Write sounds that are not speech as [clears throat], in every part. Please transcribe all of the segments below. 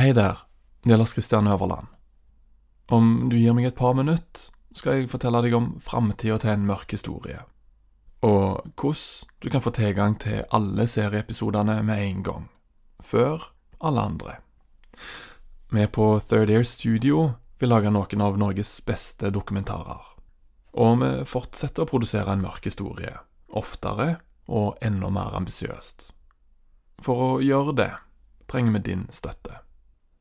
Hei der, det Lars Kristian Øverland. Om du gir meg et par minutter, skal jeg fortelle deg om framtida til en mørk historie, og hvordan du kan få tilgang til alle serieepisodene med en gang, før alle andre. Vi på Third Air Studio vil lage noen av Norges beste dokumentarer, og vi fortsetter å produsere en mørk historie, oftere og enda mer ambisiøst. For å gjøre det trenger vi din støtte.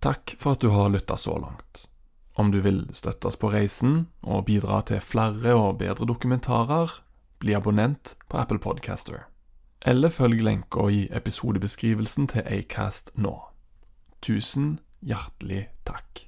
Takk for at du har lytta så langt. Om du vil støtte oss på reisen og bidra til flere og bedre dokumentarer, bli abonnent på Apple Podcaster. Eller følg lenka i episodebeskrivelsen til Acast nå. Tusen hjertelig takk.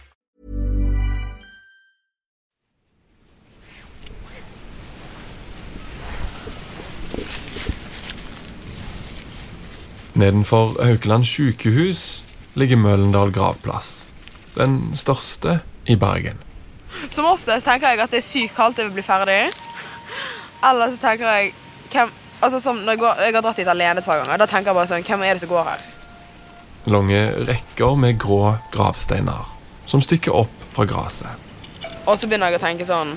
Nedenfor Haukeland sykehus ligger Møllendal gravplass. Den største i Bergen. Som oftest tenker jeg at det er sykt kaldt jeg vil bli ferdig. Eller så tenker jeg hvem, altså som når jeg, går, jeg har dratt dit alene et par ganger. Da tenker jeg bare sånn Hvem er det som går her? Lange rekker med grå gravsteiner som stikker opp fra gresset. Og så begynner jeg å tenke sånn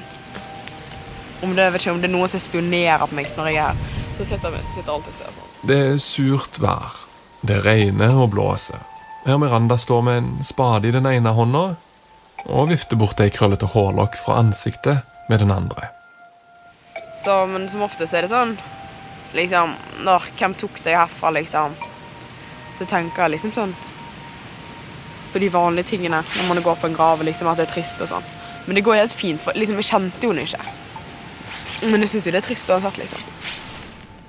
Om det, vet ikke, om det er noen som spionerer på meg når jeg er her. Så sitter jeg sitter alltid og ser sånn. Det er surt vær. Det regner og blåser. Her Miranda står med en spade i den ene hånda og vifter bort ei krøllete hårlokk fra ansiktet med den andre. Så, men som oftest er det sånn Liksom, når Hvem tok deg herfra, liksom? Så tenker jeg liksom sånn På de vanlige tingene når man går på en grav, liksom at det er trist og sånn. Men det går helt fint, for liksom, jeg kjente jo henne ikke. Men jeg syns jo det er trist uansett, liksom.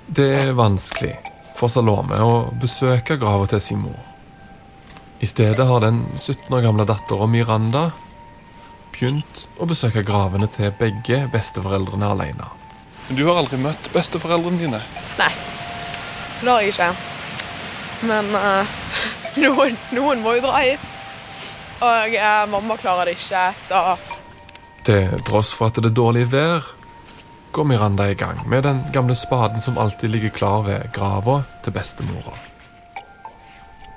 Det er vanskelig for Salome å besøke grava til sin mor. I stedet har den 17 år gamle dattera Miranda begynt å besøke gravene til begge besteforeldrene alene. Men du har aldri møtt besteforeldrene dine? Nei. Det har jeg ikke. Men uh, [laughs] noen, noen må jo dra hit. Og uh, mamma klarer det ikke, så Til tross for at det er dårlig vær, går Miranda i gang med den gamle spaden som alltid ligger klar ved grava til bestemora.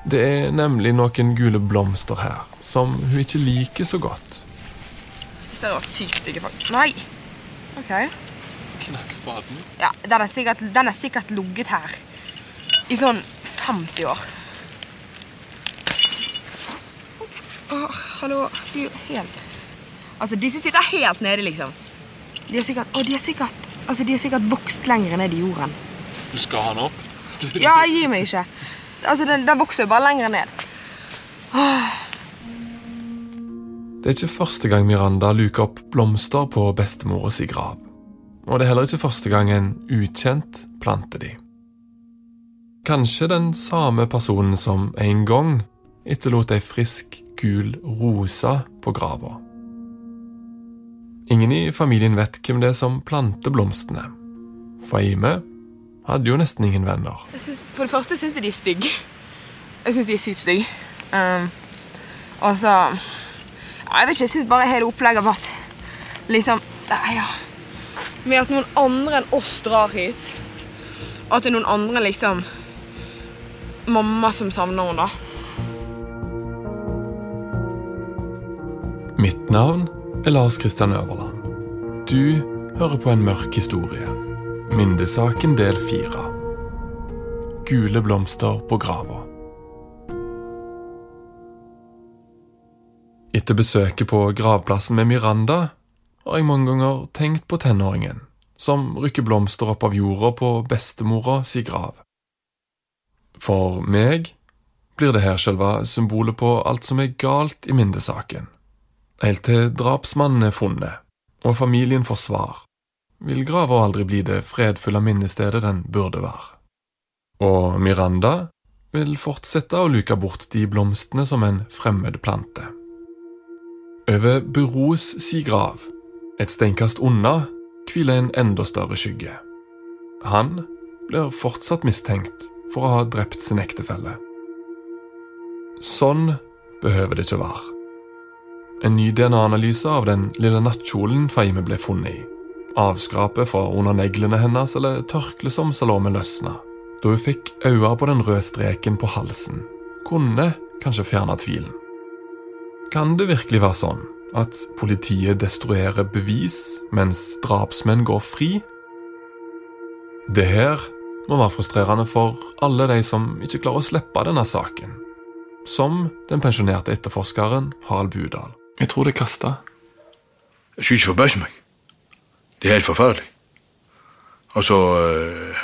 Det er nemlig noen gule blomster her som hun ikke liker så godt. Det var sykt stygge, faktisk. Nei! OK. Knakk spaden. Ja, den er sikkert, den er sikkert ligget her i sånn 50 år. Åh, hallo. Helt Altså, disse sitter helt nede, liksom. De er sikkert Å, de er sikkert Altså, de er sikkert vokst lenger ned i jorden. Du skal ha den opp? [laughs] Ja, gi meg ikke. Altså, den, den vokser jo bare lenger ned. Det er ikke første gang Miranda luker opp blomster på bestemora si grav. Og det er heller ikke første gang en ukjent planter de. Kanskje den samme personen som en gang etterlot ei frisk, gul rose på grava. Ingen i familien vet hvem det er som planter blomstene. For Eime hadde jo nesten ingen venner. Synes, for det første syns jeg de er stygge. Jeg syns de er sykt stygge. Um, og så Jeg vet ikke, jeg syns bare hele opplegget av at liksom ja, Med at noen andre enn oss drar hit. At det er noen andre, liksom Mamma som savner henne, da. Mitt navn er Lars Kristian Øverland. Du hører på en mørk historie. Mindesaken del fire. Gule blomster på grava. Etter besøket på gravplassen med Miranda har jeg mange ganger tenkt på tenåringen som rykker blomster opp av jorda på bestemora si grav. For meg blir det her selve symbolet på alt som er galt i mindesaken. Helt til drapsmannen er funnet, og familien får svar, vil grava aldri bli det fredfulle minnestedet den burde være. Og Miranda vil fortsette å luke bort de blomstene som en fremmed plante. Over Buros si grav, et steinkast unna, hviler en enda større skygge. Han blir fortsatt mistenkt for å ha drept sin ektefelle. Sånn behøver det ikke være. En ny DNA-analyse av den lille nattkjolen Feime ble funnet i. Avskrapet fra under neglene hennes eller tørkle som Salome løsna. Da hun fikk øye på den røde streken på halsen, kunne kanskje fjerne tvilen. Kan det virkelig være sånn at politiet destruerer bevis mens drapsmenn går fri? Det her må være frustrerende for alle de som ikke klarer å slippe denne saken. Som den pensjonerte etterforskeren Harald Budal. Jeg tror det er kasta. Jeg skulle ikke forbause meg. Det er helt forferdelig. Altså øh,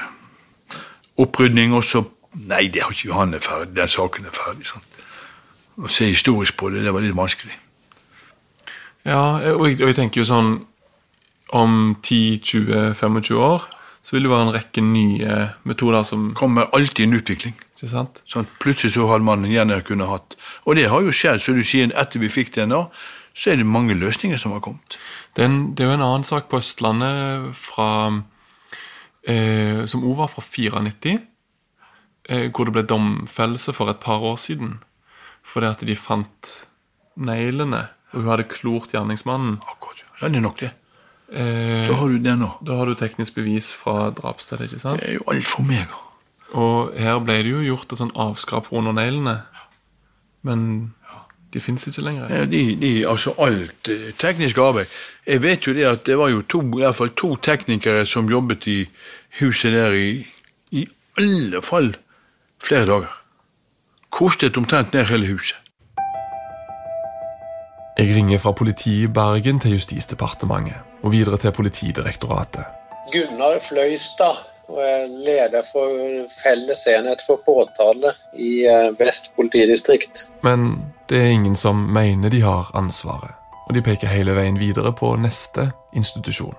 Opprydning og så Nei, det har ikke han er ferdig. Den saken er ferdig. sant? Å se historisk på det, det var litt vanskelig. Ja, og jeg, og jeg tenker jo sånn Om 10-20-25 år så vil det være en rekke nye metoder som kommer alltid en utvikling. Ikke sant? Sånn, plutselig så hadde man gjerne kunne hatt Og det har jo skjedd, så du sier etter vi fikk DNA, så er det mange løsninger som har kommet. Det er, en, det er jo en annen sak på Østlandet fra eh, som òg var fra 94, eh, hvor det ble domfellelse for et par år siden. Fordi at de fant neglene, og hun hadde klort gjerningsmannen. Akkurat. Ja, det er nok det. Eh, Da har du det nå. da har du teknisk bevis fra drapsstedet, ikke sant? Det er jo altfor mega. Og her ble det jo gjort et sånn avskrap under neglene. Men de fins ikke lenger. Ja, de, de, altså alt eh, teknisk arbeid. Jeg vet jo det at det var jo to, i hvert fall to teknikere som jobbet i huset der i, i alle fall flere dager. Kostet omtrent ned hele huset. Jeg ringer fra politiet i Bergen til Justisdepartementet og videre til Politidirektoratet. Gunnar Fløystad og er leder for Felles enhet for påtale i eh, Vest politidistrikt. Men det er ingen som mener de har ansvaret, og de peker hele veien videre på neste institusjon.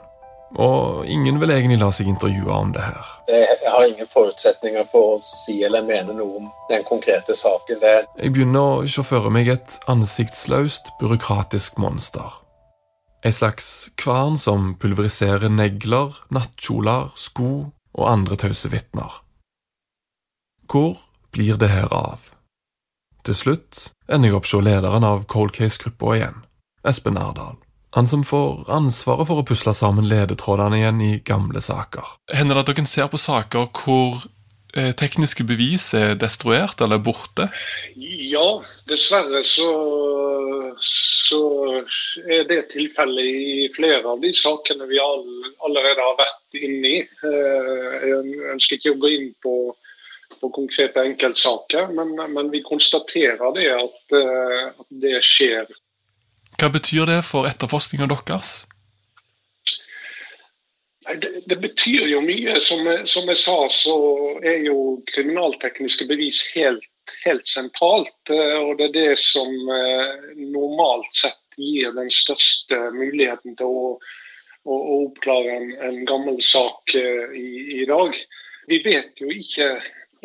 Og ingen vil egentlig la seg intervjue om det her. Jeg har ingen forutsetninger for å si eller mene noe om den konkrete saken. Det er Jeg begynner å sjåføre meg et ansiktsløst, byråkratisk monster. Ei slags kvarn som pulveriserer negler, nattkjoler, sko og andre tause vitner. Hvor blir det her av? Til slutt ender jeg opp hos lederen av Cold Case-gruppa igjen, Espen Erdal. Han som får ansvaret for å pusle sammen ledetrådene igjen i gamle saker. Hender det at dere ser på saker hvor tekniske bevis er destruert eller borte? Ja, dessverre så, så er det tilfellet i flere av de sakene vi all, allerede har vært inne i. Eh, Jeg ønsker ikke å gå inn på, på konkrete enkeltsaker, men, men vi konstaterer det at, eh, at det skjer. Hva betyr det for etterforskninga deres? Det, det betyr jo mye. Som, som jeg sa, så er jo kriminaltekniske bevis helt, helt sentralt. eh, Og det er det som eh, normalt sett gir den største muligheten til å, å, å oppklare en, en gammel sak eh, i, i dag. Vi vet jo ikke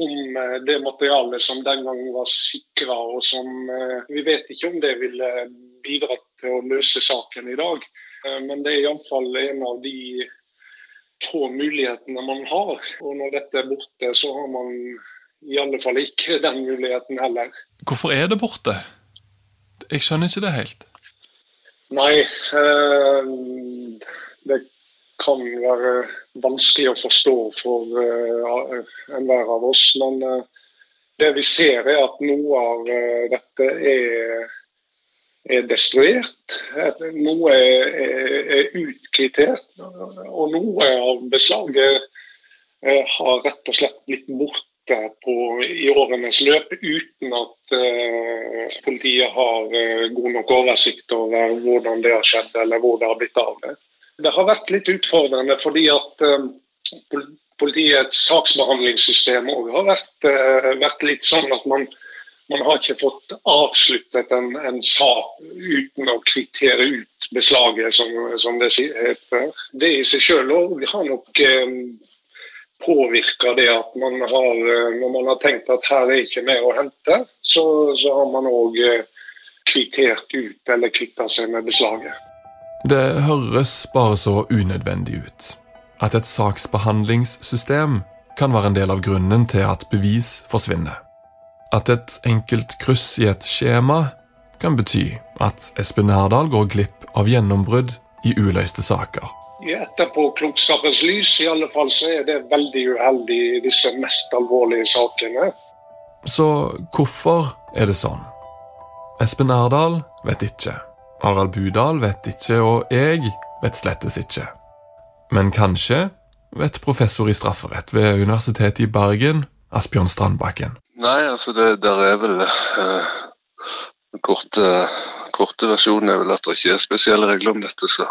om det materialet som den gangen var sikra, og som Vi vet ikke om det ville bidratt til å løse saken i dag. Men det er iallfall en av de få mulighetene man har. Og når dette er borte, så har man i alle fall ikke den muligheten heller. Hvorfor er det borte? Jeg skjønner ikke det helt. Nei, eh, det kan være vanskelig å forstå for eh, enhver av oss. Men eh, det vi ser, er at noe av eh, dette er, er destruert. Noe er, er, er utkvittert. Og noe av beslaget eh, har rett og slett blitt borte på, i årenes løp uten at uh, politiet har uh, god nok oversikt over hvordan det har skjedd eller hvor det har blitt av det. Det har vært litt utfordrende fordi at uh, pol- politiets saksbehandlingssystem òg har vært, vært litt sånn at man, man har ikke fått avsluttet en, en sak uten å kvittere ut beslaget, som, som det heter. Det i seg sjøl òg har nok eh, påvirka det at man har, eh, når man har tenkt at her er ikke mer å hente, så, så har man òg kvittert ut eller kvitta seg med beslaget. Det høres bare så unødvendig ut. At et saksbehandlingssystem kan være en del av grunnen til at bevis forsvinner. At et enkelt kryss i et skjema kan bety at Espen Herdal går glipp av gjennombrudd i uløste saker. I etterpåklokskapens lys i alle fall så er det veldig uheldig i disse mest alvorlige sakene. Så hvorfor er det sånn? Espen Erdal vet ikke. Harald Budal vet ikke, og jeg vet slettes ikke. Men kanskje vet professor i strafferett ved Universitetet i Bergen, Asbjørn Strandbakken. Nei, altså det der er vel eh, Den korte, korte versjonen er vel at det ikke er spesielle regler om dette, så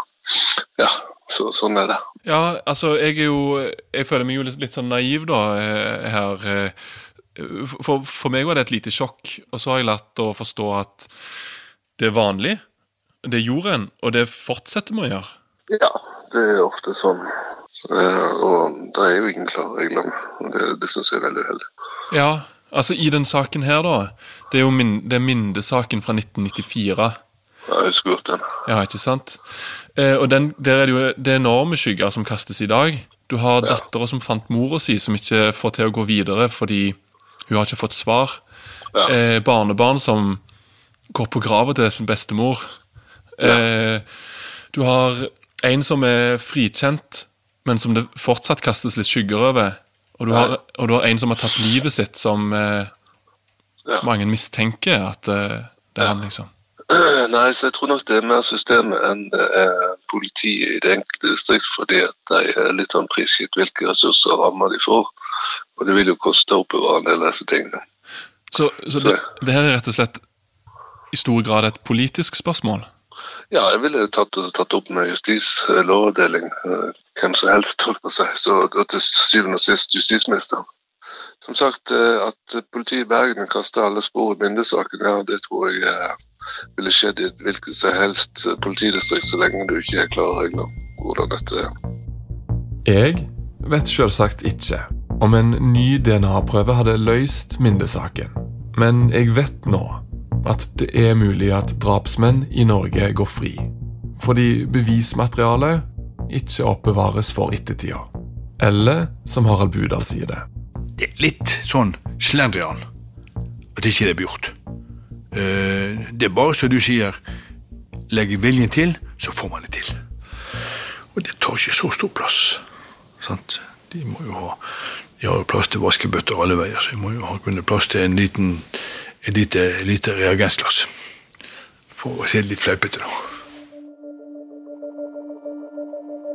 ja, så, sånn er det. Ja, altså, jeg er jo Jeg føler meg jo litt, litt sånn naiv, da, eh, her. eh, For, for meg var det et lite sjokk, og så har jeg lært å forstå at det er vanlig. Det gjorde en, og det fortsetter vi å gjøre. Ja, det er ofte sånn. Eh, og det er jo ingen klare regler, og det, det syns jeg er veldig uheldig. Ja, altså i den saken her, da. Det er jo min, det er Minde-saken fra 1994. Ja, jeg husker godt den. Ja, ikke sant? Eh, og den, der er det jo det enorme skygger som kastes i dag. Du har Ja. dattera som fant mora si, som ikke får til å gå videre fordi hun har ikke fått svar. Ja. Eh, barnebarn som går på grava til sin bestemor. Eh, du har en som er frikjent, men som det fortsatt kastes litt skygger over. Og du, har, og du har en som har tatt livet sitt, som eh, Ja. mange mistenker at eh, det er han, liksom. [clears throat] Nei, så jeg tror nok det er mer systemet enn er politiet i det enkelte distrikt, fordi at de er litt sånn prisgitt hvilke ressurser og rammer de får. Og det vil jo koste å oppbevare en del av disse tingene. Så, så det, det her er rett og slett i stor grad et politisk spørsmål? Ja, jeg ville tatt, tatt opp med justis, eh, eh, hvem som helst, holdt på si. Så til syvende og sist justisministeren. Som sagt, eh, at politiet i Bergen kaster alle spor i Binde-saken, ja, det tror jeg ville skjedd i et hvilket som helst politidistrikt, så lenge du ikke er klar regler hvordan dette er. Jeg vet selvsagt ikke om en ny DNA-prøve hadde løst Minde-saken, men jeg vet nå at det er mulig at drapsmenn i Norge går fri, fordi bevismaterialet ikke oppbevares for ettertida. Eller som Harald Budal sier det. Det er litt sånn slendrian at ikke det blir gjort. Eh, det er bare som du sier, legger viljen til, så får man det til. Og det tar ikke så stor plass. Sant? De må jo ha de har jo plass til vaskebøtter alle veier, så de må jo ha plass til en liten et lite, lite reagensglass. For å si det litt fleipete, da.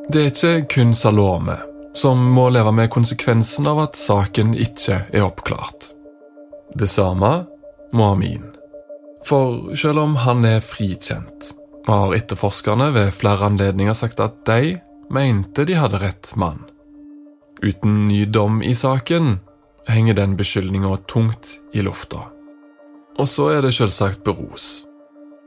Det er ikke kun Salome som må leve med konsekvensen av at saken ikke er oppklart. Det samme må Amin. For selv om han er frikjent, har etterforskerne ved flere anledninger sagt at de mente de hadde rett mann. Uten ny dom i saken henger den beskyldninga tungt i lufta. Og så er det selvsagt beros.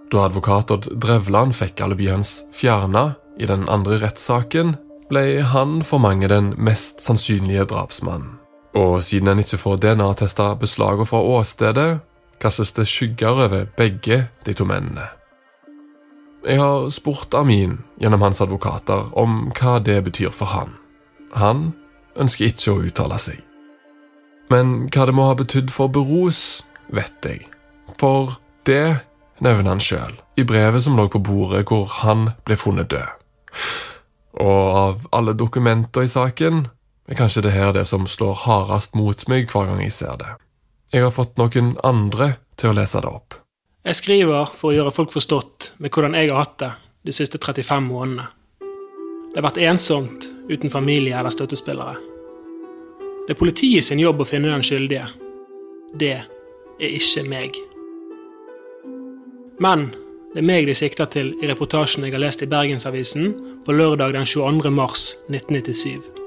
Da advokat Odd Drevland fikk alibiet hans fjerna i den andre rettssaken, ble han for mange den mest sannsynlige drapsmannen. Og siden en ikke får DNA-testa beslagene fra åstedet, kastes det skygger over begge de to mennene. Jeg har spurt Amin gjennom hans advokater om hva det betyr for han. Han ønsker ikke å uttale seg. Men hva det må ha betydd for Beros, vet jeg. For det nevner han sjøl i brevet som lå på bordet hvor han ble funnet død. Og av alle dokumenter i saken er kanskje det her det som slår hardest mot meg hver gang jeg ser det. Jeg har fått noen andre til å lese det opp. Jeg skriver for å gjøre folk forstått med hvordan jeg har hatt det de siste 35 månedene. Det har vært ensomt uten familie eller støttespillere. Det er politiet sin jobb å finne den skyldige. Det er ikke meg. Men det er meg de sikter til i reportasjen jeg har lest i Bergensavisen på lørdag den 22. mars 1997.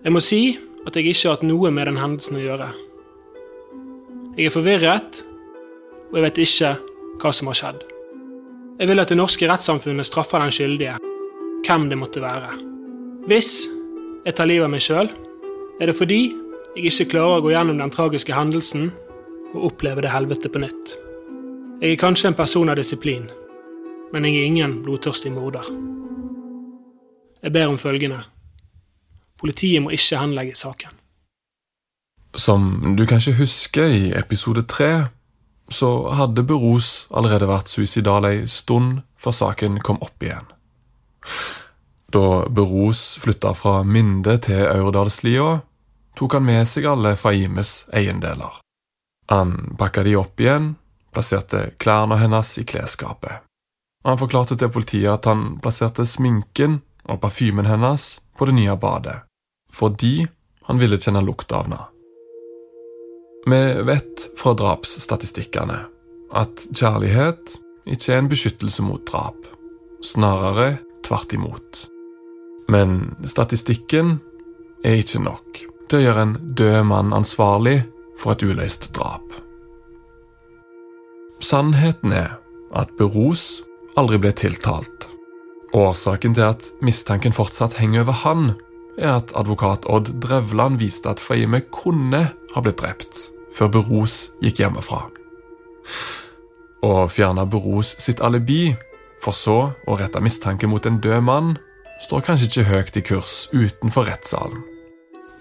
Jeg må si at jeg ikke har hatt noe med den hendelsen å gjøre. Jeg er forvirret, og jeg vet ikke hva som har skjedd. Jeg vil at det norske rettssamfunnet straffer den skyldige, hvem det måtte være. Hvis jeg tar livet av meg sjøl, er det fordi jeg ikke klarer å gå gjennom den tragiske hendelsen og oppleve det helvete på nytt. Jeg er kanskje en person av disiplin, men jeg er ingen blodtørstig morder. Jeg ber om følgende. Politiet må ikke henlegge saken. Som du kanskje husker i episode tre, så hadde Beros allerede vært suicidal ei stund før saken kom opp igjen. Da Beros flytta fra Minde til Aurdalslia, tok han med seg alle Faimes eiendeler. Han pakka de opp igjen, plasserte klærne hennes i klesskapet. Han forklarte til politiet at han plasserte sminken og parfymen hennes på det nye badet, fordi han ville kjenne lukta av henne. Vi vet fra drapsstatistikkene at kjærlighet ikke er en beskyttelse mot drap, snarere tvert imot. Men statistikken er ikke nok til å gjøre en død mann ansvarlig for et uløst drap. Sannheten er at Beros aldri ble tiltalt. Årsaken til at mistanken fortsatt henger over han, er at advokat Odd Drevland viste at Fahime kunne ha blitt drept før Beros gikk hjemmefra. Å fjerne Beros sitt alibi, for så å rette mistanke mot en død mann, står kanskje ikke høyt i kurs utenfor rettssalen.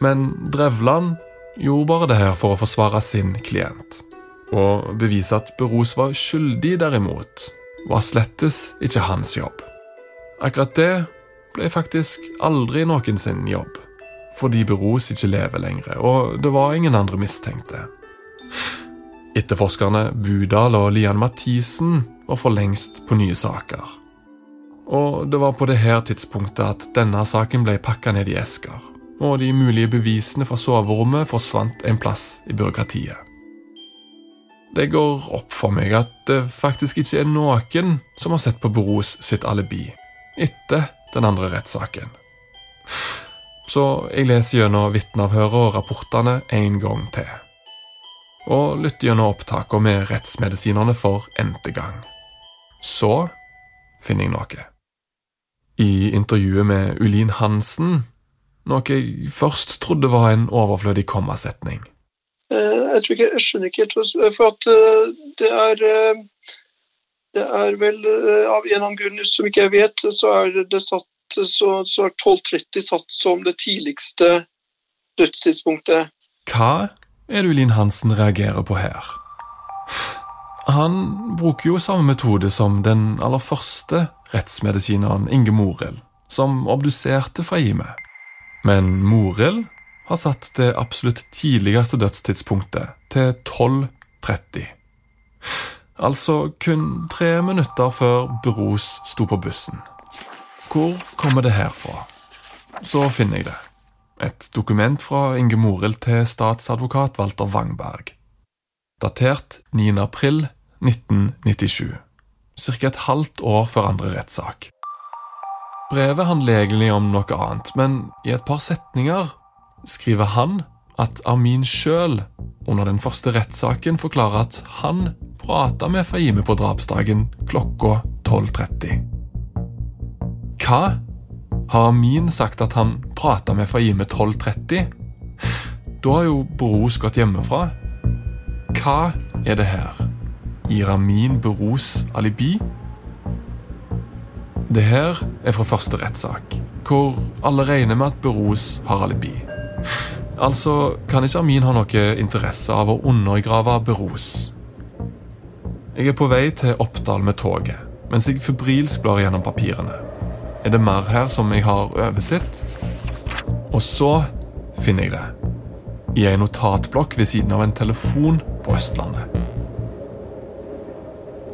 Men Drevland gjorde bare det her for å forsvare sin klient. Å bevise at Beros var skyldig, derimot, var slettes ikke hans jobb. Akkurat det ble faktisk aldri noen sin jobb, fordi Beros ikke lever lenger, og det var ingen andre mistenkte. Etterforskerne Budal og Lian Mathisen var for lengst på nye saker. Og det var på det her tidspunktet at denne saken ble pakka ned i esker, og de mulige bevisene fra soverommet forsvant en plass i byråkratiet. Det går opp for meg at det faktisk ikke er noen som har sett på Boros sitt alibi etter den andre rettssaken. Så jeg leser gjennom vitneavhøret og rapportene en gang til. Og lytter gjennom opptakene med rettsmedisinerne for n-te gang. Så finner jeg noe. I intervjuet med Ulin Hansen, noe jeg først trodde var en overflødig kommasetning. Jeg, tror ikke, jeg skjønner ikke helt For at det er Det er vel av en eller annen som ikke jeg vet, så er det satt så, så er 12.30 satt som det tidligste dødstidspunktet. Hva er det Ulin Hansen reagerer på her? Han bruker jo samme metode som den aller første rettsmedisineren Inge Morild, som obduserte Faime. Men Morild har satt det absolutt tidligste dødstidspunktet til 12.30. Altså kun tre minutter før Bros sto på bussen. Hvor kommer det her fra? Så finner jeg det. Et dokument fra Inge Morild til statsadvokat Walter Wangberg. Datert 9. april 1997. Ca. et halvt år før andre rettssak. Brevet handler egentlig om noe annet, men i et par setninger skriver han at Amin sjøl under den første rettssaken forklarer at han prata med Fahime på drapsdagen klokka 12.30. Hva? Har Amin sagt at han prata med Fahime 12.30? Da har jo Beros gått hjemmefra. Hva er det her? Gir Amin Beros alibi? Det her er fra første rettssak, hvor alle regner med at Beros har alibi. Altså kan ikke Amin ha noe interesse av å undergrave Beros. Jeg er på vei til Oppdal med toget, mens jeg febrilsk blar gjennom papirene. Er det mer her som jeg har oversett? Og så finner jeg det. I en notatblokk ved siden av en telefon på Østlandet.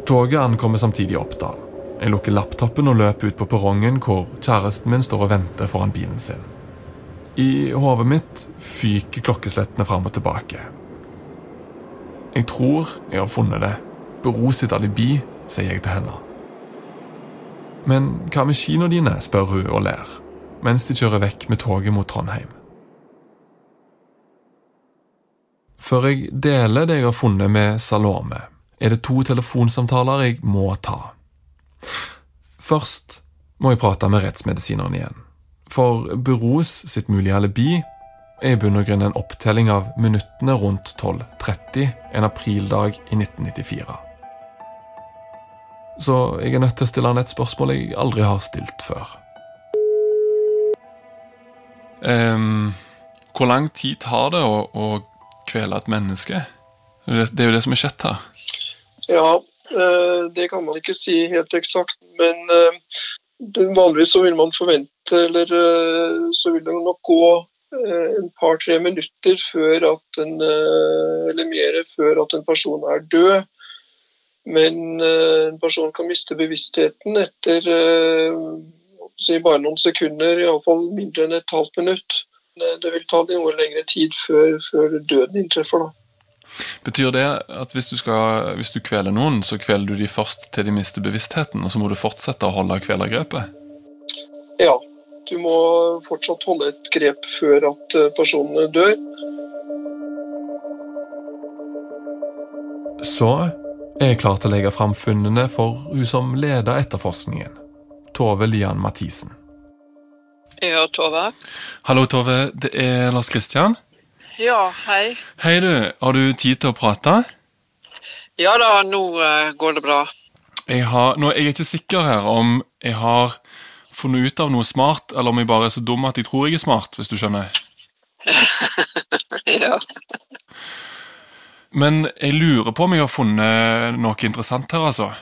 Toget ankommer samtidig Oppdal. Jeg lukker laptopen og løper ut på perrongen hvor kjæresten min står og venter foran bilen sin. I hodet mitt fyker klokkeslettene fram og tilbake. Jeg tror jeg har funnet det. Bero sitt alibi, sier jeg til henne. Men hva med kinoene dine, spør hun og ler, mens de kjører vekk med toget mot Trondheim. Før jeg deler det jeg har funnet med Salome, er det to telefonsamtaler jeg må ta. Først må jeg prate med rettsmedisineren igjen. For Buros sitt mulige alibi er i bunn og grunn en opptelling av minuttene rundt 12.30 en aprildag i 1994. Så jeg er nødt til å stille han et spørsmål jeg aldri har stilt før. Um, hvor lang tid tar det å, å kvele et menneske? Det er jo det som er skjedd her. Ja, eh, det kan man ikke si helt eksakt, men eh, vanligvis så vil man forvente, eller eh, så vil det nok gå en par-tre minutter før at en, eller mer før at en person er død. Men en person kan miste bevisstheten etter si bare noen sekunder, iallfall mindre enn et halvt minutt. Det vil ta noe lengre tid før, før døden inntreffer. da. Betyr det at hvis du, skal, hvis du kveler noen, så kveler du de først til de mister bevisstheten, og så må du fortsette å holde kvelergrepet? Ja, du må fortsatt holde et grep før at personene dør. Så er jeg klar til å legge fram funnene for hun som leder etterforskningen, Tove Lian Mathisen. Ja, Tove. Hallo, Tove. Det er Lars Kristian. Ja, hei. Hei, du. Har du tid til å prate? Ja da, nå uh, går det bra. Jeg, har, nå, jeg er ikke sikker her om jeg har funnet ut av noe smart, eller om jeg bare er så dum at jeg tror jeg er smart, hvis du skjønner. [laughs] ja. Men jeg lurer på om jeg har funnet noe interessant her, altså.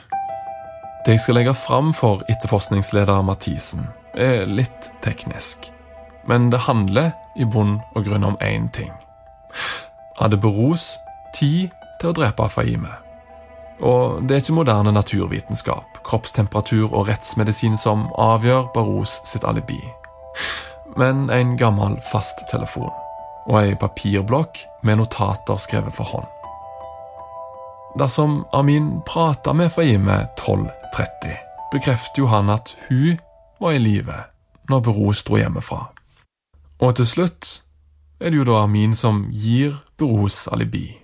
Det jeg skal legge fram for etterforskningsleder Mathisen, er litt teknisk. Men det handler i bunn og grunn om én ting. Hadde Beros tid til å drepe Faime? Og det er ikke moderne naturvitenskap, kroppstemperatur og rettsmedisin som avgjør Baros sitt alibi, men en gammel fasttelefon og ei papirblokk med notater skrevet for hånd. Dersom Amin prata med Faime 12.30, bekrefter jo han at hun var i live når Beros dro hjemmefra. Og til slutt er det jo da Amin som gir Beros alibi.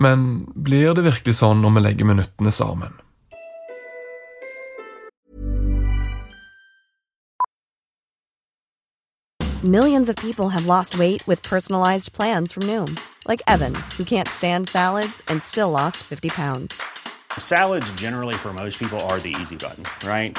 Men blir det virkelig sånn når vi legger minuttene sammen? Millions of people have lost weight with personalized plans from Noom, like Evan, who can't stand salads and still lost 50 pounds. Salads, generally, for most people, are the easy button, right?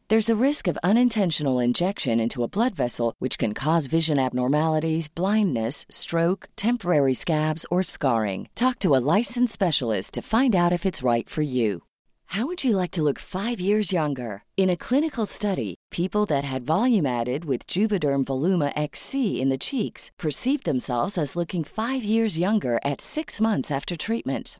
There's a risk of unintentional injection into a blood vessel, which can cause vision abnormalities, blindness, stroke, temporary scabs, or scarring. Talk to a licensed specialist to find out if it's right for you. How would you like to look five years younger? In a clinical study, people that had volume added with Juvederm Voluma XC in the cheeks perceived themselves as looking five years younger at six months after treatment.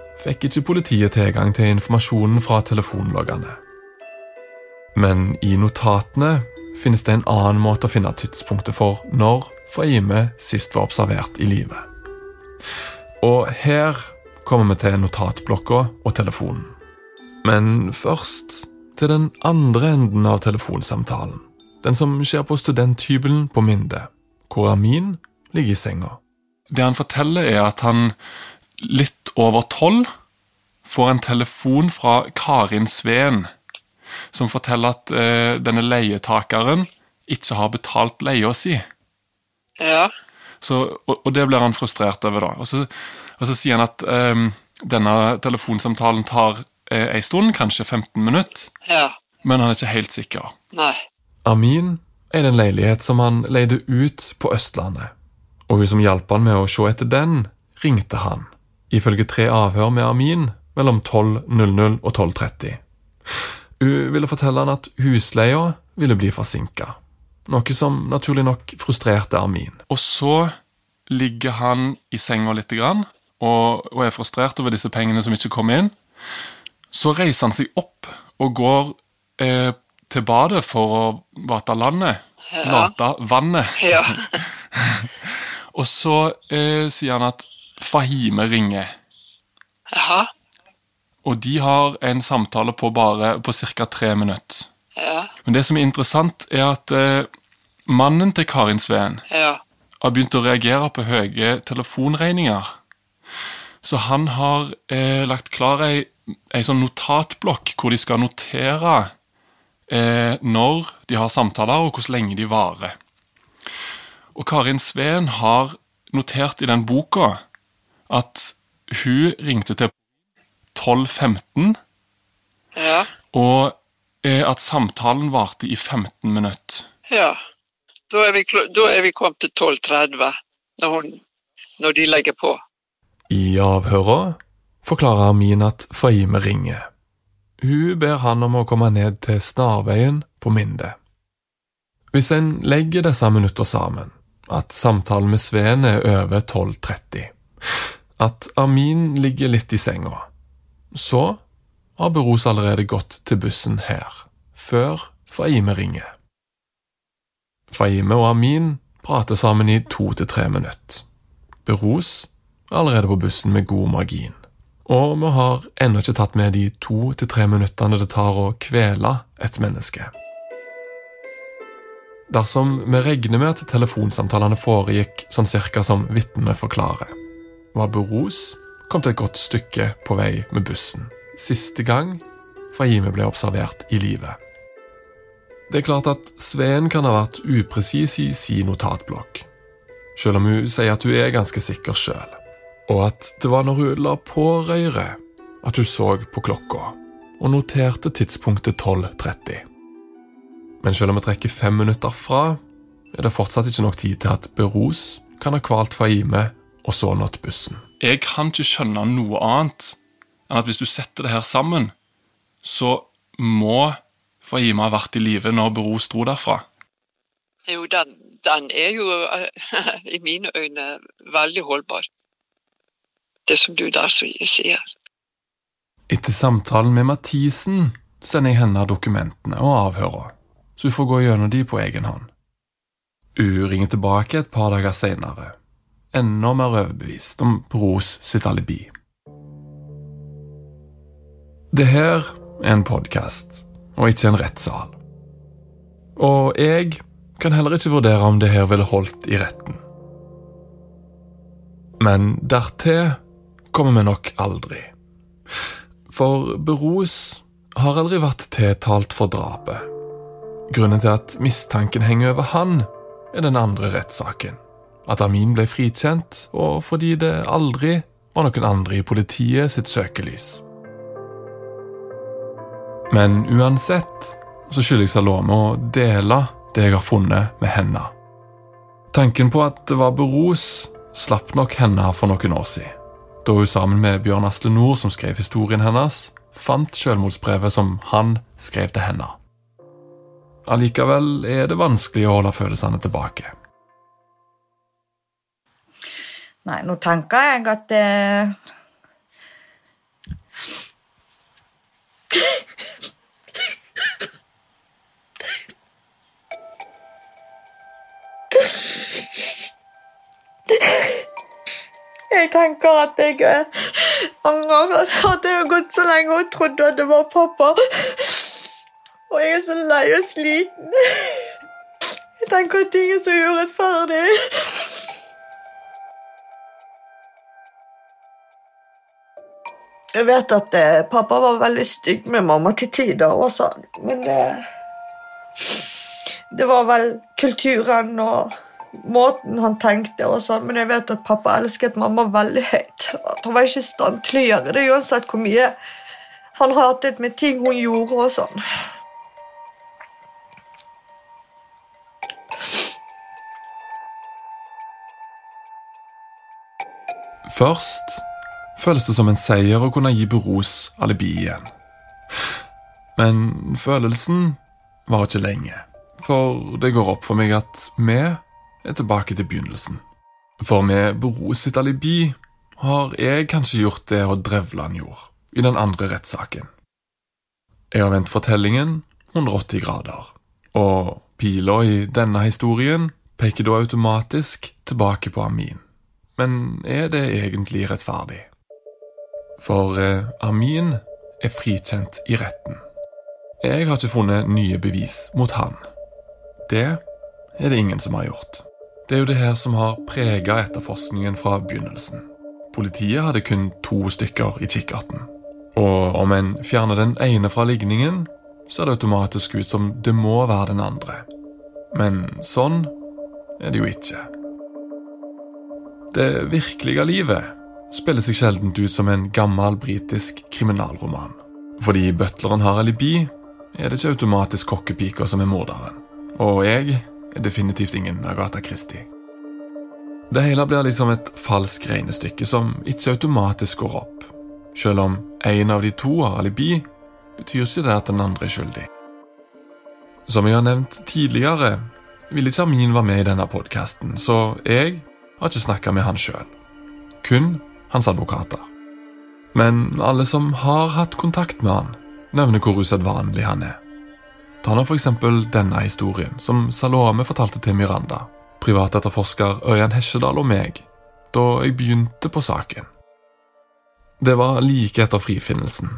fikk ikke politiet tilgang til informasjonen fra telefonloggene. Men i notatene finnes det en annen måte å finne tidspunktet for når Fahime sist var observert i live. Og her kommer vi til notatblokka og telefonen. Men først til den andre enden av telefonsamtalen. Den som skjer på studenthybelen på Minde, hvor Amin ligger i senga. Det han forteller, er at han litt over tolv får en telefon fra Karin Sveen, som forteller at eh, denne leietakeren ikke har betalt leia si. Ja. Så, og, og det blir han frustrert over, da. Og så, og så sier han at eh, denne telefonsamtalen tar eh, ei stund, kanskje 15 minutter, Ja. men han er ikke helt sikker. Nei. Amin er en leilighet som han leide ut på Østlandet, og hun som hjalp han med å se etter den, ringte han, ifølge tre avhør med Amin mellom 12.00 og 12.30. Hun ville fortelle han at husleia ville bli forsinka, noe som naturlig nok frustrerte Amin. Og så ligger han i senga litt grann, og, og er frustrert over disse pengene som ikke kom inn. Så reiser han seg opp og går eh, til badet for å vate landet. Ja. Late vannet. Ja. [laughs] og så eh, sier han at Fahime ringer. Jaha. Og de har en samtale på bare på ca. tre minutter. Ja. Men det som er interessant, er at eh, mannen til Karin Sveen Ja. har begynt å reagere på høye telefonregninger. Så han har eh, lagt klar ei, ei sånn notatblokk hvor de skal notere eh, når de har samtaler, og hvor lenge de varer. Og Karin Sveen har notert i den boka at hun ringte til 12.15, Ja. og eh, at samtalen varte i 15 minutter. ja. Da er vi, da er vi kommet til 12.30 når, når de legger på. I avhøret forklarer Amin at Fahime ringer. Hun ber han om å komme ned til Snarveien på Minde. Hvis en legger disse minutter sammen, at samtalen med Sveen er over 12.30, at Amin ligger litt i senga, så har Beros allerede gått til bussen her, før Faime ringer. Faime og Amin prater sammen i to til tre minutter. Beros er allerede på bussen med god margin. Og vi har ennå ikke tatt med de to til tre minuttene det tar å kvele et menneske. Dersom vi regner med at telefonsamtalene foregikk sånn cirka som vitnene forklarer, var Beros til et godt stykke på vei med bussen, siste gang Fahime ble observert i live. Det er klart at Sveen kan ha vært upresis i sin notatblokk, selv om hun sier at hun er ganske sikker sjøl, og at det var når hun la på røret at hun så på klokka og noterte tidspunktet 12.30. Men selv om vi trekker fem minutter fra, er det fortsatt ikke nok tid til at Beros kan ha kvalt Fahime og så nå til bussen. Jeg kan ikke skjønne noe annet enn at hvis du setter det her sammen, så må Fahima ha vært i live når Beros dro derfra. Jo, den, den er jo [laughs] i mine øyne veldig holdbar. Det som du der sier. Etter samtalen med Mathisen sender jeg henne dokumentene og avhører, så hun får gå gjennom de på egen hånd. Hun ringer tilbake et par dager senere, enda mer overbevist om Bros sitt alibi. Det her er en podkast, og ikke en rettssal. Og jeg kan heller ikke vurdere om det her ville holdt i retten. Men dertil kommer vi nok aldri. For Beros har aldri vært tiltalt for drapet. Grunnen til at mistanken henger over han, er den andre rettssaken. At Amin ble frikjent, og fordi det aldri var noen andre i politiet sitt søkelys. Men uansett så skylder jeg Salome å dele det jeg har funnet med henne. Tanken på at det var Beros, slapp nok henne for noen år siden. Da hun sammen med Bjørn Asle Nord, som skrev historien hennes, fant selvmordsbrevet som han skrev til henne. Allikevel er det vanskelig å holde følelsene tilbake. Nei, nå tenker jeg at eh... Jeg tenker at jeg eh, angrer at det har gått så lenge og trodde at det var pappa. Og jeg er så lei og sliten. Jeg tenker at ting er så urettferdig. Jeg vet at eh, pappa var veldig stygg med mamma til tider også, men eh, det var vel kulturen og måten han tenkte og sånn, men jeg vet at pappa elsket mamma veldig høyt. At han var ikke i stand til å gjøre det uansett hvor mye han hatet med ting hun gjorde og sånn. Først føles det som en seier å kunne gi Beros alibi igjen. Men følelsen var ikke lenge, for det går opp for meg at vi er tilbake til begynnelsen. For med Beros sitt alibi har jeg kanskje gjort det Odd Drevland gjorde i den andre rettssaken. Jeg har vendt fortellingen 180 grader, og pila i denne historien peker da automatisk tilbake på Amin. Men er det egentlig rettferdig? For eh, Amin er frikjent i retten. Jeg har ikke funnet nye bevis mot han. Det er det ingen som har gjort. Det er jo det her som har prega etterforskningen fra begynnelsen. Politiet hadde kun to stykker i kikkerten. Og om en fjerner den ene fra ligningen, ser det automatisk ut som det må være den andre. Men sånn er det jo ikke. Det virkelige livet spiller seg sjelden ut som en gammel britisk kriminalroman. Fordi butleren har alibi, er det ikke automatisk kokkepika som er morderen. Og jeg er definitivt ingen Agatha Christie. Det hele blir liksom et falskt regnestykke som ikke automatisk går opp. Selv om en av de to har alibi, betyr ikke det at den andre er skyldig. Som jeg har nevnt tidligere, ville ikke Amin være med i denne podkasten, så jeg har ikke snakka med han sjøl. Kun hans advokater. Men alle som har hatt kontakt med han, nevner hvor usedvanlig han er. Ta nå f.eks. denne historien, som Salome fortalte til Miranda, privatetterforsker Ørjan Hesjedal og meg, da jeg begynte på saken. Det var like etter frifinnelsen,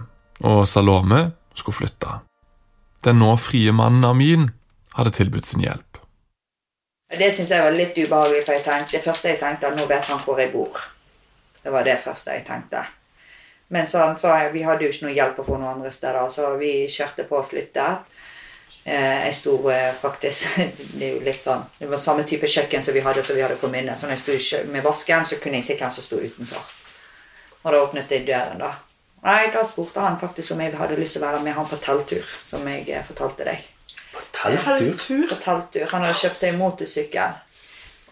og Salome skulle flytte. Den nå frie mannen Amin hadde tilbudt sin hjelp. Det syns jeg var litt ubehagelig, for jeg tenkte, det første jeg tenkte, at nå vet han hvor jeg bor. Det var det første jeg tenkte. Men så, så vi hadde jo ikke noe hjelp å få noen andre steder, så vi kjørte på å flytte. Eh, jeg sto eh, faktisk [laughs] Det er jo litt sånn Det var samme type kjøkken som vi hadde som vi hadde kommet inn Så når jeg sto med vasken, så kunne jeg se hvem som sto utenfor. Og da åpnet jeg døren, da. Nei, da spurte han faktisk om jeg hadde lyst til å være med han på telttur, som jeg eh, fortalte deg. På telttur? På telttur. Han hadde kjøpt seg motorsykkel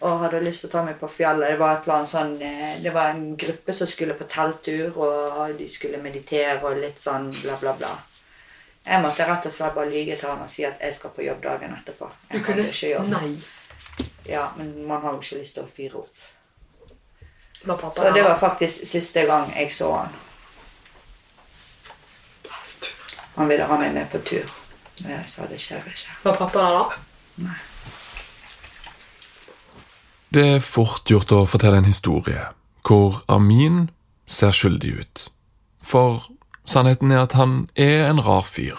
og hadde lyst til å ta meg på fjellet. Det var, sånn, eh, det var en gruppe som skulle på telttur, og de skulle meditere og litt sånn bla, bla, bla. Jeg måtte rett og slett bare lyge til han og si at jeg skal på jobb dagen etterpå. Jeg Du kunne ikke jobbe. Nei. Ja, men man har jo ikke lyst til å fyre opp. Pappa Så det var faktisk siste gang jeg så han. Han ville ha meg med på tur. Og jeg sa det skjer ikke. Var pappa der da? Det er fort gjort å fortelle en historie hvor Amin ser skyldig ut. For sannheten er at han er en rar fyr.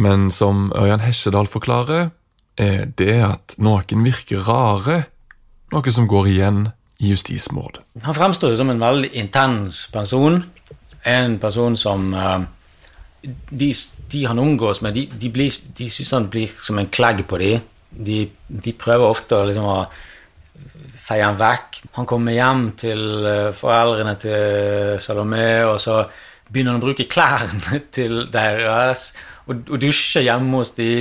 Men som Ørjan Hesjedal forklarer, er det at noen virker rare, noe som går igjen i justismord. Han fremstår jo som en veldig intens person. En person som eh, de, de han omgås med, de, de, blir, de syns han blir som en klegg på dem. De, de prøver ofte liksom å feie han vekk. Han kommer hjem til eh, foreldrene til Salomé, og så begynner han å bruke klærne [laughs] til deres, og, og dusje hjemme hos de.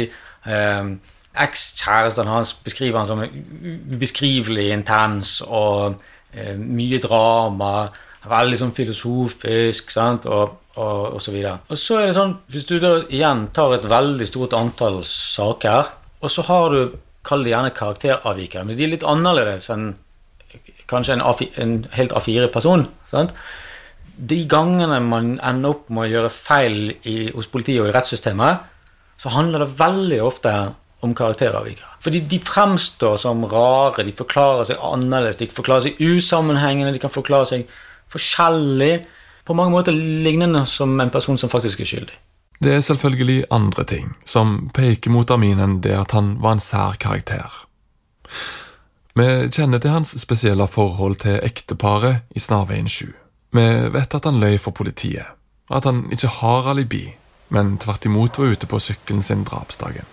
Eh, Ekskjæresten hans beskriver han som ubeskrivelig intens og eh, mye drama. Veldig sånn filosofisk, sant, og, og, og så videre. Og så er det sånn, hvis du da igjen tar et veldig stort antall saker, og så har du, kall det gjerne karakteravvikere, men de er litt annerledes enn kanskje en, A4, en helt A4-person. sant? De gangene man ender opp med å gjøre feil i, hos politiet og i rettssystemet, så handler det veldig ofte om karakteravvikere. Fordi de fremstår som rare, de forklarer seg annerledes, de forklarer seg usammenhengende, de kan forklare seg forskjellig. På mange måter lignende som en person som faktisk er skyldig. Det er selvfølgelig andre ting som peker mot Amin enn det at han var en sær karakter. Vi kjenner til hans spesielle forhold til ekteparet i Snarveien 7. Vi vet at han løy for politiet, at han ikke har alibi, men tvert imot var ute på sykkelen sin drapsdagen.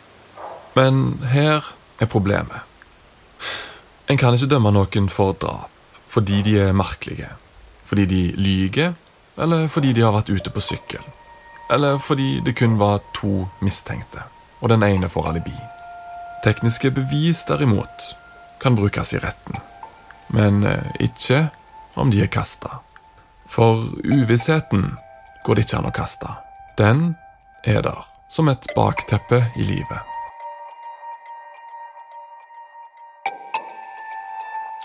Men her er problemet. En kan ikke dømme noen for drap fordi de er merkelige, fordi de lyger, eller fordi de har vært ute på sykkel, eller fordi det kun var to mistenkte, og den ene får alibi. Tekniske bevis, derimot, kan brukes i retten, men eh, ikke om de er kasta. For uvissheten går det ikke an å kaste. Den er der som et bakteppe i livet.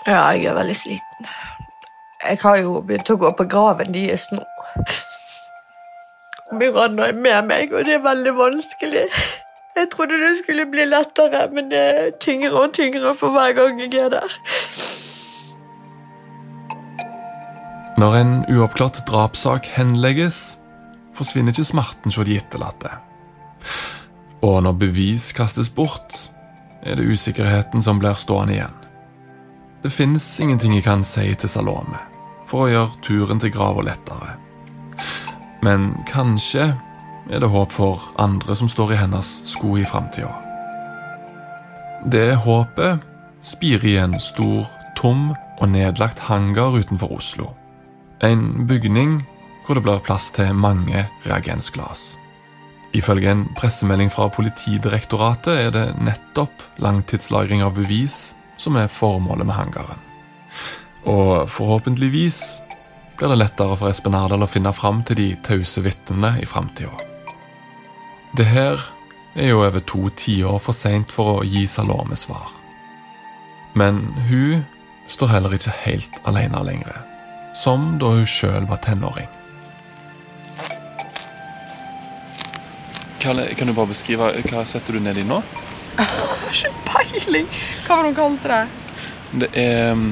Ja, jeg er veldig sliten. Jeg har jo begynt å gå på graven deres nå. Er med meg, og det er veldig vanskelig. Jeg trodde det skulle bli lettere, men det er tyngre og tyngre for hver gang jeg er der. Når en uoppklart drapssak henlegges, forsvinner ikke smerten hos de etterlatte. Og når bevis kastes bort, er det usikkerheten som blir stående igjen. Det fins ingenting jeg kan si til Salome for å gjøre turen til grava lettere. Men kanskje er det håp for andre som står i hennes sko i framtida. Det håpet spirer i en stor, tom og nedlagt hangar utenfor Oslo. En bygning hvor det blir plass til mange reagensglass. Ifølge en pressemelding fra Politidirektoratet er det nettopp langtidslagring av bevis som er formålet med hangaren. Og forhåpentligvis blir det lettere for Espen Ardal å finne fram til de tause vitnene i framtida. Det her er jo over to tiår for seint for å gi Salome svar. Men hun står heller ikke helt alene lenger, som da hun sjøl var tenåring. Kalle, kan du bare beskrive hva setter du nedi nå? Jeg [laughs] har ikke peiling. Hva var det hun kalte det? Det er um,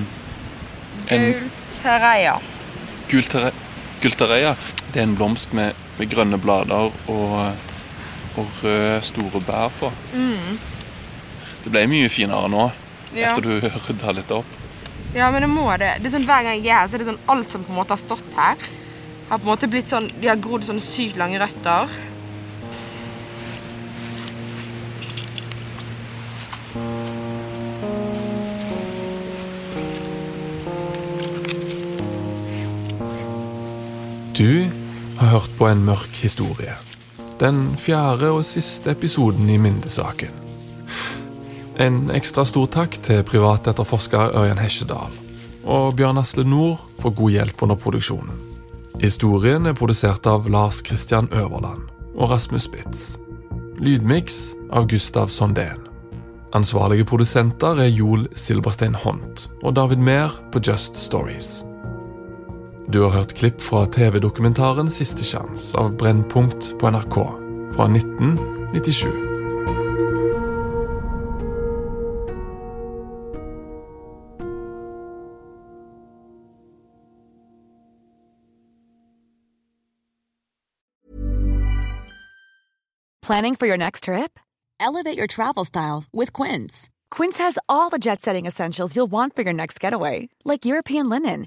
en Gultereia. Gultere, gultereia. Det er en blomst med, med grønne blader og, og røde, store bær på. Mm. Det ble mye finere nå, Ja. etter du [laughs] rydda litt opp. Ja, men det må det. Det er sånn Hver gang jeg er her, så er det sånn alt som på en måte har stått her, har på en måte blitt sånn De har grodd sånne sykt lange røtter. En mørk historie. den fjerde og siste episoden i Myndesaken. En ekstra stor takk til privatetterforsker Ørjan Hesjedal og Bjørn Asle Nord for god hjelp under produksjonen. Historien er produsert av Lars Christian Øverland og Rasmus Spitz. Lydmiks av Gustav Sondén. Ansvarlige produsenter er Joel Silberstein Hont og David Mehr på Just Stories. Du har hørt klipp fra TV-dokumentaren Siste av Brennpunkt på NRK fra 1997. Planning for your next trip? Elevate your travel style with Quince. Quince has all the jet setting essentials you'll want for your next getaway, like European linen,